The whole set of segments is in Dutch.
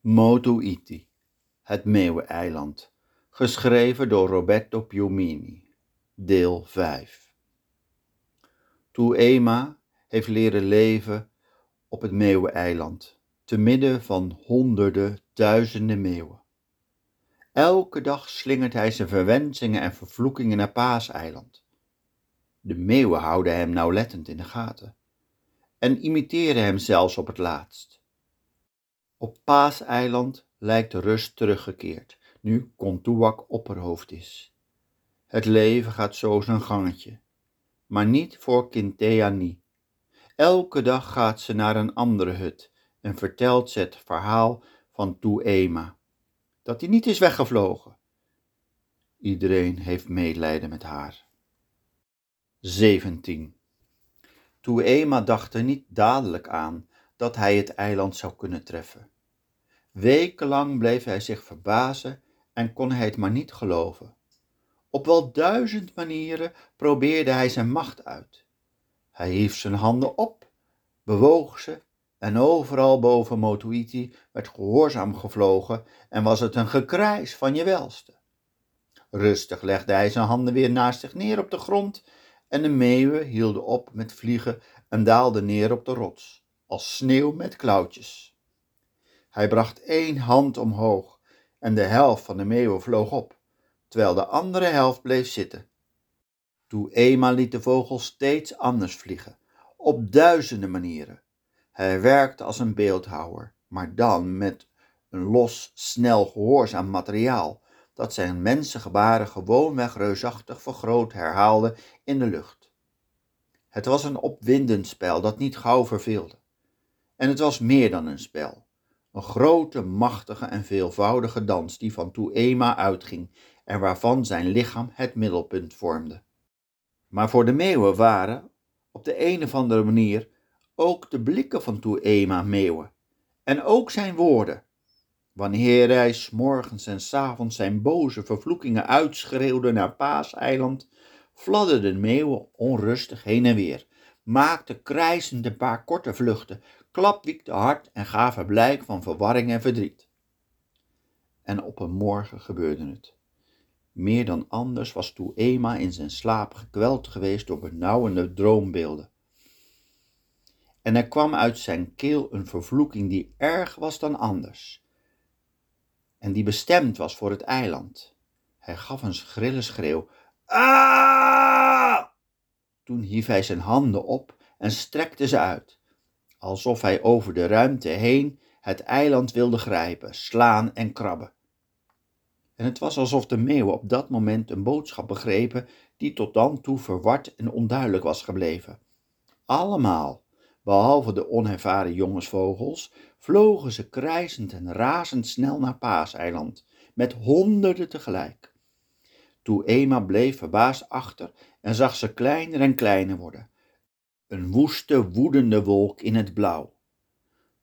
Motu-Iti, het Meeuweneiland, geschreven door Roberto Piumini, deel 5. Tuema heeft leren leven op het Meeuweneiland, te midden van honderden, duizenden meeuwen. Elke dag slingert hij zijn verwensingen en vervloekingen naar Paaseiland. De meeuwen houden hem nauwlettend in de gaten en imiteren hem zelfs op het laatst. Op Paaseiland lijkt de rust teruggekeerd, nu Kontuak opperhoofd is. Het leven gaat zo zijn gangetje, maar niet voor Kinteani. Elke dag gaat ze naar een andere hut en vertelt ze het verhaal van Tuema, dat hij niet is weggevlogen. Iedereen heeft medelijden met haar. 17. Tuema dacht er niet dadelijk aan dat hij het eiland zou kunnen treffen. Wekenlang bleef hij zich verbazen en kon hij het maar niet geloven. Op wel duizend manieren probeerde hij zijn macht uit. Hij hief zijn handen op, bewoog ze en overal boven Motuiti werd gehoorzaam gevlogen en was het een gekrijs van je welste. Rustig legde hij zijn handen weer naast zich neer op de grond en de meeuwen hielden op met vliegen en daalden neer op de rots als sneeuw met klauwtjes. Hij bracht één hand omhoog en de helft van de meeuwen vloog op, terwijl de andere helft bleef zitten. Toen eenmaal liet de vogel steeds anders vliegen, op duizenden manieren. Hij werkte als een beeldhouwer, maar dan met een los, snel gehoorzaam materiaal, dat zijn mensengebaren gewoonweg reusachtig vergroot herhaalde in de lucht. Het was een opwindend spel dat niet gauw verveelde. En het was meer dan een spel. Een grote, machtige en veelvoudige dans die van Tuema uitging en waarvan zijn lichaam het middelpunt vormde. Maar voor de meeuwen waren, op de een of andere manier, ook de blikken van Tuema meeuwen. En ook zijn woorden. Wanneer hij s morgens en s avonds zijn boze vervloekingen uitschreeuwde naar Paaseiland, fladderden meeuwen onrustig heen en weer, maakten krijzend een paar korte vluchten, klapwiekte hard en gaven blijk van verwarring en verdriet. En op een morgen gebeurde het. Meer dan anders was Tuema in zijn slaap gekweld geweest door benauwende droombeelden. En er kwam uit zijn keel een vervloeking die erg was dan anders, en die bestemd was voor het eiland. Hij gaf een schrille schreeuw. Ah! Toen hief hij zijn handen op en strekte ze uit alsof hij over de ruimte heen het eiland wilde grijpen, slaan en krabben. En het was alsof de meeuwen op dat moment een boodschap begrepen die tot dan toe verward en onduidelijk was gebleven. Allemaal, behalve de onervaren jongensvogels, vlogen ze krijzend en razendsnel naar Paaseiland, met honderden tegelijk. Toen Ema bleef verbaasd achter en zag ze kleiner en kleiner worden, een woeste, woedende wolk in het blauw.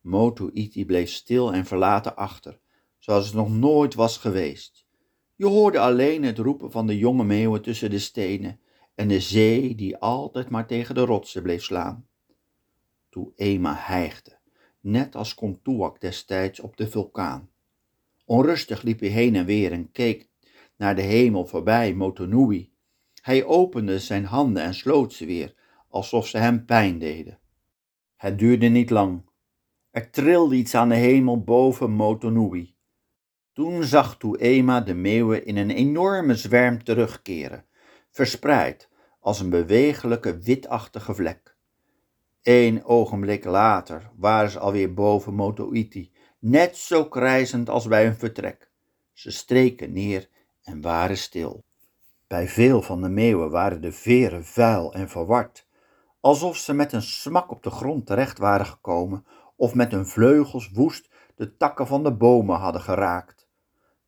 Motu Iti bleef stil en verlaten achter, zoals het nog nooit was geweest. Je hoorde alleen het roepen van de jonge meeuwen tussen de stenen en de zee die altijd maar tegen de rotsen bleef slaan. Toen Ema hijgde, net als Kontuak destijds op de vulkaan. Onrustig liep hij heen en weer en keek naar de hemel voorbij Motonui. Hij opende zijn handen en sloot ze weer, alsof ze hem pijn deden. Het duurde niet lang. Er trilde iets aan de hemel boven Motonui. Toen zag Tuema de meeuwen in een enorme zwerm terugkeren, verspreid als een bewegelijke witachtige vlek. Eén ogenblik later waren ze alweer boven Motoiti, net zo krijzend als bij hun vertrek. Ze streken neer en waren stil. Bij veel van de meeuwen waren de veren vuil en verward, alsof ze met een smak op de grond terecht waren gekomen of met hun vleugels woest de takken van de bomen hadden geraakt.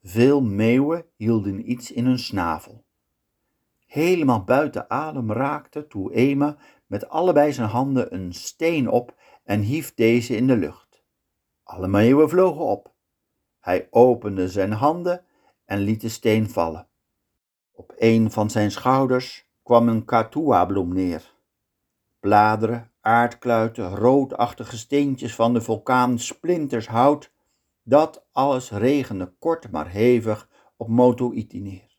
Veel meeuwen hielden iets in hun snavel. Helemaal buiten adem raakte Tuema met allebei zijn handen een steen op en hief deze in de lucht. Alle meeuwen vlogen op. Hij opende zijn handen en liet de steen vallen. Op een van zijn schouders kwam een katua-bloem neer. Bladeren, aardkluiten, roodachtige steentjes van de vulkaan, splinters hout, Dat alles regende kort maar hevig op Motu Iti neer.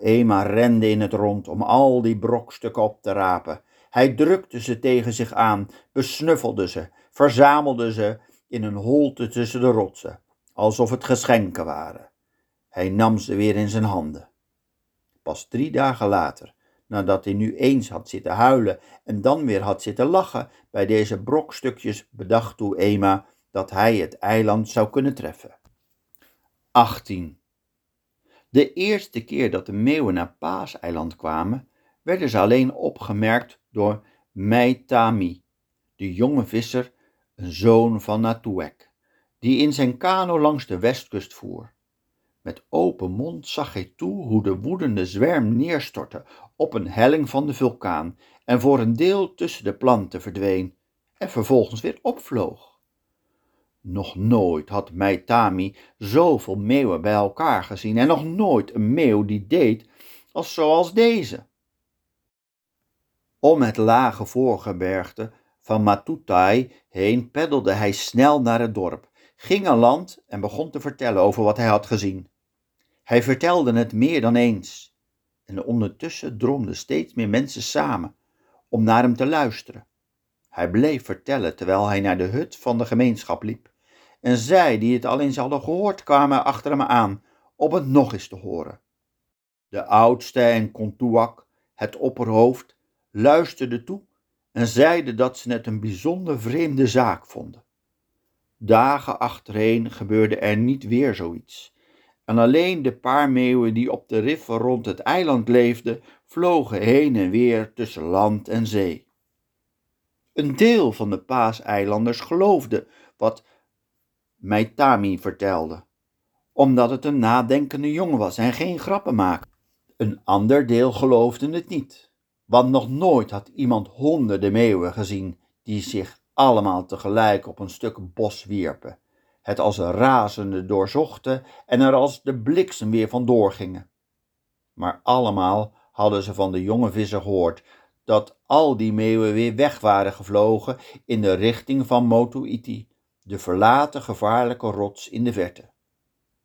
Ema rende in het rond om al die brokstukken op te rapen. Hij drukte ze tegen zich aan, besnuffelde ze, verzamelde ze in een holte tussen de rotsen, alsof het geschenken waren. Hij nam ze weer in zijn handen. Pas drie dagen later, nadat hij nu eens had zitten huilen en dan weer had zitten lachen bij deze brokstukjes, bedacht Ema dat hij het eiland zou kunnen treffen. 18. De eerste keer dat de meeuwen naar Paaseiland kwamen, werden ze alleen opgemerkt door Meitami, de jonge visser, een zoon van Natuek, die in zijn kano langs de westkust voer. Met open mond zag hij toe hoe de woedende zwerm neerstortte op een helling van de vulkaan en voor een deel tussen de planten verdween en vervolgens weer opvloog. Nog nooit had Meitami zoveel meeuwen bij elkaar gezien en nog nooit een meeuw die deed als zoals deze. Om het lage voorgebergte van Matutai heen peddelde hij snel naar het dorp, ging aan land en begon te vertellen over wat hij had gezien. Hij vertelde het meer dan eens en ondertussen dromden steeds meer mensen samen om naar hem te luisteren. Hij bleef vertellen terwijl hij naar de hut van de gemeenschap liep. En zij, die het al eens hadden gehoord, kwamen achter hem aan om het nog eens te horen. De oudste en Kontuak, het opperhoofd, luisterden toe en zeiden dat ze het een bijzonder vreemde zaak vonden. Dagen achtereen gebeurde er niet weer zoiets. En alleen de paar meeuwen die op de riffen rond het eiland leefden, vlogen heen en weer tussen land en zee. Een deel van de paaseilanders geloofde wat Meitami vertelde, omdat het een nadenkende jongen was en geen grappen maakte. Een ander deel geloofde het niet, want nog nooit had iemand honderden meeuwen gezien die zich allemaal tegelijk op een stuk bos wierpen, het als razende doorzochten en er als de bliksem weer vandoor gingen. Maar allemaal hadden ze van de jonge visser gehoord dat al die meeuwen weer weg waren gevlogen in de richting van Motu Iti, de verlaten gevaarlijke rots in de verte.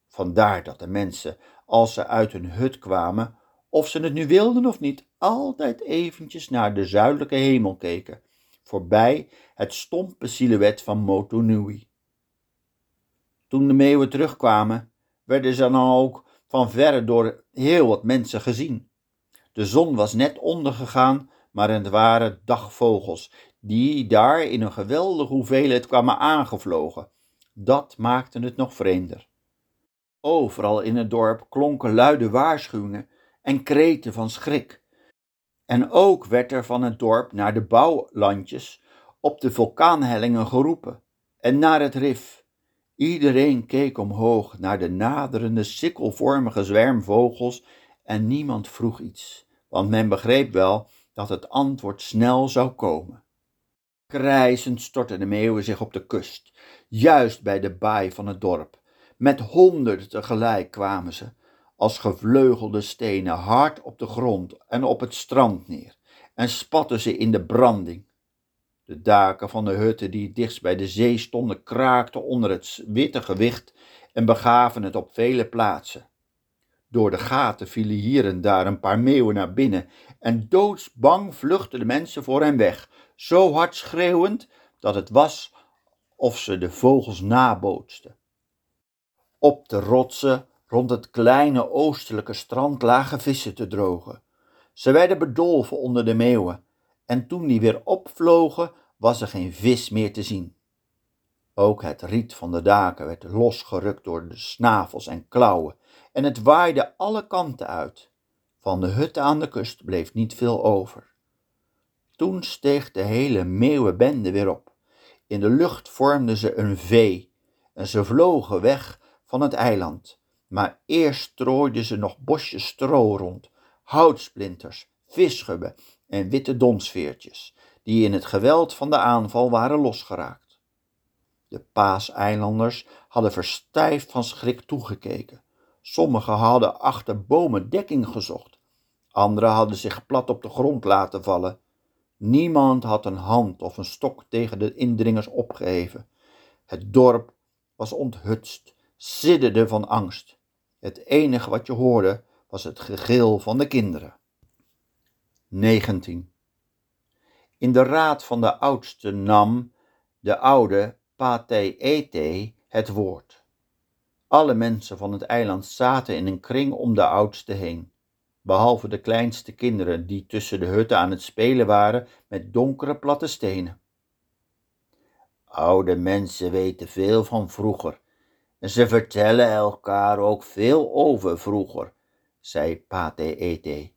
Vandaar dat de mensen, als ze uit hun hut kwamen, of ze het nu wilden of niet, altijd eventjes naar de zuidelijke hemel keken, voorbij het stompe silhouet van Motunui. Toen de meeuwen terugkwamen, werden ze dan ook van verre door heel wat mensen gezien. De zon was net ondergegaan, maar het waren dagvogels die daar in een geweldige hoeveelheid kwamen aangevlogen. Dat maakte het nog vreemder. Overal in het dorp klonken luide waarschuwingen en kreten van schrik. En ook werd er van het dorp naar de bouwlandjes op de vulkaanhellingen geroepen en naar het rif. Iedereen keek omhoog naar de naderende sikkelvormige zwermvogels en niemand vroeg iets, want men begreep wel dat het antwoord snel zou komen. Krijzend stortten de meeuwen zich op de kust, juist bij de baai van het dorp. Met honderden tegelijk kwamen ze, als gevleugelde stenen, hard op de grond en op het strand neer, en spatten ze in de branding. De daken van de hutten die dichtst bij de zee stonden, kraakten onder het witte gewicht en begaven het op vele plaatsen. Door de gaten vielen hier en daar een paar meeuwen naar binnen en doodsbang vluchtten de mensen voor hen weg, zo hard schreeuwend dat het was of ze de vogels nabootsten. Op de rotsen rond het kleine oostelijke strand lagen vissen te drogen. Ze werden bedolven onder de meeuwen en toen die weer opvlogen was er geen vis meer te zien. Ook het riet van de daken werd losgerukt door de snavels en klauwen en het waaide alle kanten uit. Van de hutten aan de kust bleef niet veel over. Toen steeg de hele meeuwenbende weer op. In de lucht vormden ze een V en ze vlogen weg van het eiland. Maar eerst strooiden ze nog bosjes stro rond, houtsplinters, visschubben en witte donsveertjes, die in het geweld van de aanval waren losgeraakt. De paaseilanders hadden verstijfd van schrik toegekeken. Sommigen hadden achter bomen dekking gezocht. Anderen hadden zich plat op de grond laten vallen Niemand had een hand of een stok tegen de indringers opgeheven. Het dorp was onthutst, sidderde van angst. Het enige wat je hoorde was het gegil van de kinderen. 19. In de raad van de oudste nam de oude Ete het woord. Alle mensen van het eiland zaten in een kring om de oudste heen, behalve de kleinste kinderen die tussen de hutten aan het spelen waren met donkere platte stenen. Oude mensen weten veel van vroeger ze vertellen elkaar ook veel over vroeger, zei Pate Ete.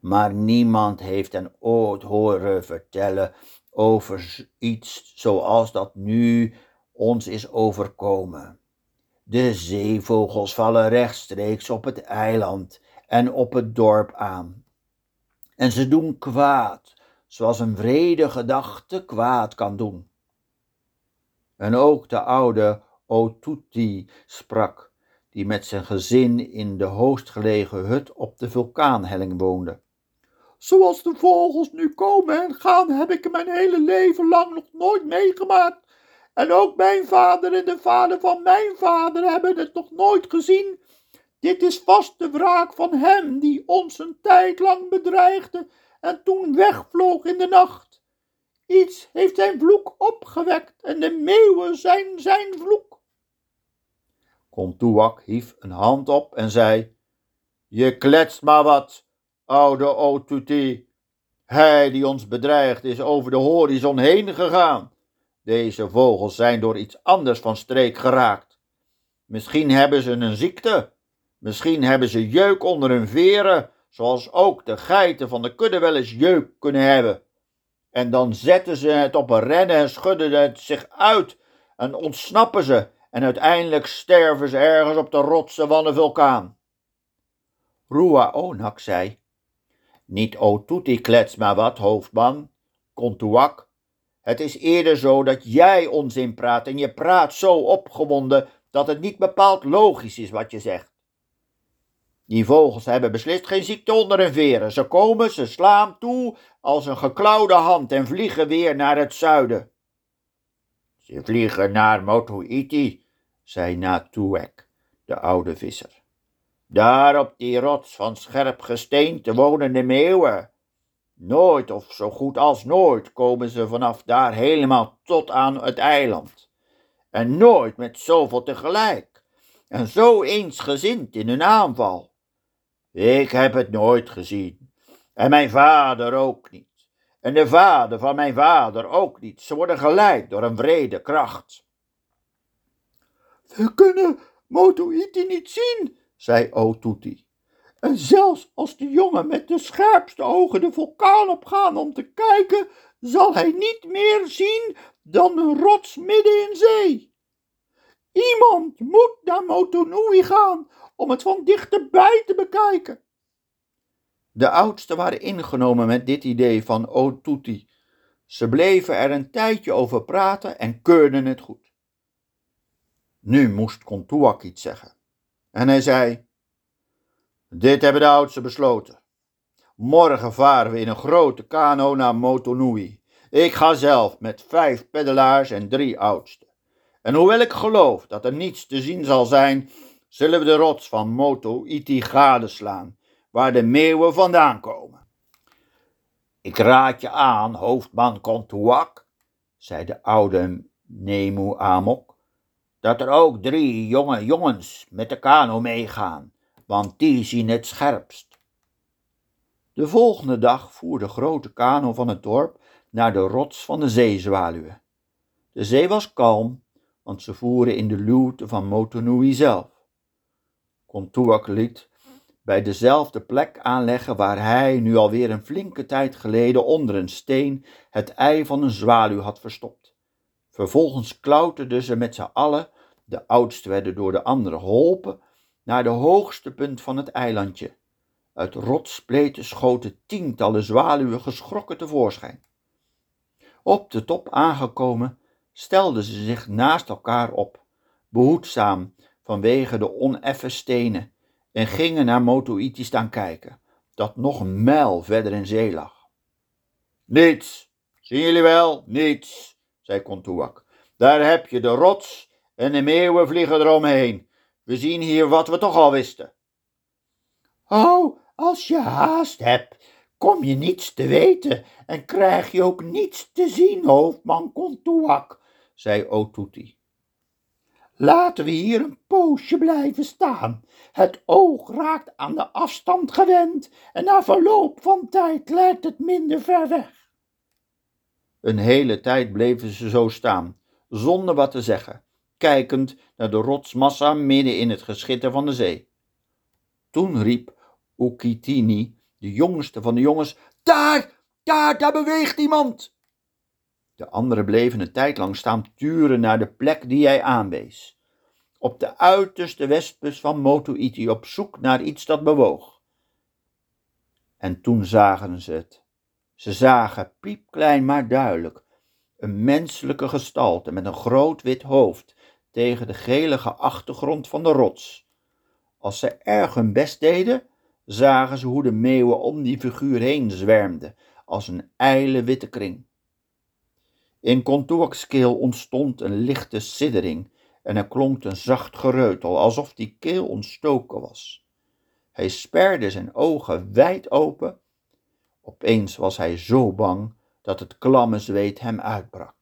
Maar niemand heeft hen ooit horen vertellen over iets zoals dat nu ons is overkomen. De zeevogels vallen rechtstreeks op het eiland en op het dorp aan. En ze doen kwaad, zoals een vrede gedachte kwaad kan doen. En ook de oude Otuti sprak, die met zijn gezin in de hoogstgelegen hut op de vulkaanhelling woonde. Zoals de vogels nu komen en gaan, heb ik mijn hele leven lang nog nooit meegemaakt. En ook mijn vader en de vader van mijn vader hebben het nog nooit gezien. Dit is vast de wraak van hem die ons een tijd lang bedreigde en toen wegvloog in de nacht. Iets heeft zijn vloek opgewekt en de meeuwen zijn zijn vloek. Kontuak hief een hand op en zei: Je kletst maar wat oude Otuti. Hij die ons bedreigt is over de horizon heen gegaan. Deze vogels zijn door iets anders van streek geraakt. Misschien hebben ze een ziekte. Misschien hebben ze jeuk onder hun veren, zoals ook de geiten van de kudde wel eens jeuk kunnen hebben. En dan zetten ze het op een rennen en schudden het zich uit en ontsnappen ze en uiteindelijk sterven ze ergens op de rotsen van een vulkaan. Rua Onak zei, niet o toetie klets maar wat, hoofdman, kontuak. Het is eerder zo dat jij onzin praat en je praat zo opgewonden dat het niet bepaald logisch is wat je zegt. Die vogels hebben beslist geen ziekte onder hun veren. Ze komen, ze slaan toe als een geklauwde hand en vliegen weer naar het zuiden. Ze vliegen naar Motuiti, zei Natuek, de oude visser. Daar op die rots van scherp gesteente wonen de meeuwen. Nooit of zo goed als nooit komen ze vanaf daar helemaal tot aan het eiland. En nooit met zoveel tegelijk. En zo eensgezind in hun aanval. Ik heb het nooit gezien. En mijn vader ook niet. En de vader van mijn vader ook niet. Ze worden geleid door een vrede kracht. We kunnen Motoiti niet zien, zei Otuti. En zelfs als de jongen met de scherpste ogen de vulkaan opgaan om te kijken, zal hij niet meer zien dan een rots midden in zee. Iemand moet naar Motonui gaan om het van dichterbij te bekijken. De oudsten waren ingenomen met dit idee van Otuti. Ze bleven er een tijdje over praten en keurden het goed. Nu moest Kontuak iets zeggen. En hij zei: Dit hebben de oudsten besloten. Morgen varen we in een grote kano naar Motonui. Ik ga zelf met vijf peddelaars en drie oudsten. En hoewel ik geloof dat er niets te zien zal zijn, zullen we de rots van Moto Iti gadeslaan, waar de meeuwen vandaan komen. Ik raad je aan, hoofdman Kontuak, zei de oude Nemu Amok, dat er ook drie jonge jongens met de kano meegaan, want die zien het scherpst. De volgende dag voer de grote kano van het dorp naar de rots van de zeezwaluwen. De zee was kalm, want ze voeren in de luwte van Motonui zelf. Kontuak liet bij dezelfde plek aanleggen waar hij nu alweer een flinke tijd geleden onder een steen het ei van een zwaluw had verstopt. Vervolgens klauterden ze met z'n allen, de oudste werden door de anderen geholpen, naar de hoogste punt van het eilandje. Uit rotsspleten schoten tientallen zwaluwen geschrokken tevoorschijn. Op de top aangekomen, stelden ze zich naast elkaar op, behoedzaam vanwege de oneffen stenen, en gingen naar Motoiti staan kijken, dat nog een mijl verder in zee lag. Niets, zien jullie wel, niets, zei. Daar heb je de rots en de meeuwen vliegen eromheen. We zien hier wat we toch al wisten. Oh, als je haast hebt, kom je niets te weten en krijg je ook niets te zien, hoofdman Kontuak, zei Otuti. Laten we hier een poosje blijven staan. Het oog raakt aan de afstand gewend en na verloop van tijd lijkt het minder ver weg. Een hele tijd bleven ze zo staan, zonder wat te zeggen, kijkend naar de rotsmassa midden in het geschitter van de zee. Toen riep Ukitini, de jongste van de jongens, daar, daar, daar beweegt iemand. De anderen bleven een tijd lang staan turen naar de plek die hij aanwees. Op de uiterste westpus van Motuiti op zoek naar iets dat bewoog. En toen zagen ze het. Ze zagen, piepklein maar duidelijk, een menselijke gestalte met een groot wit hoofd tegen de gelige achtergrond van de rots. Als ze erg hun best deden, zagen ze hoe de meeuwen om die figuur heen zwermden, als een ijle witte kring. In Kontuaks keel ontstond een lichte siddering en er klonk een zacht gereutel, alsof die keel ontstoken was. Hij sperde zijn ogen wijd open. Opeens was hij zo bang dat het klamme zweet hem uitbrak.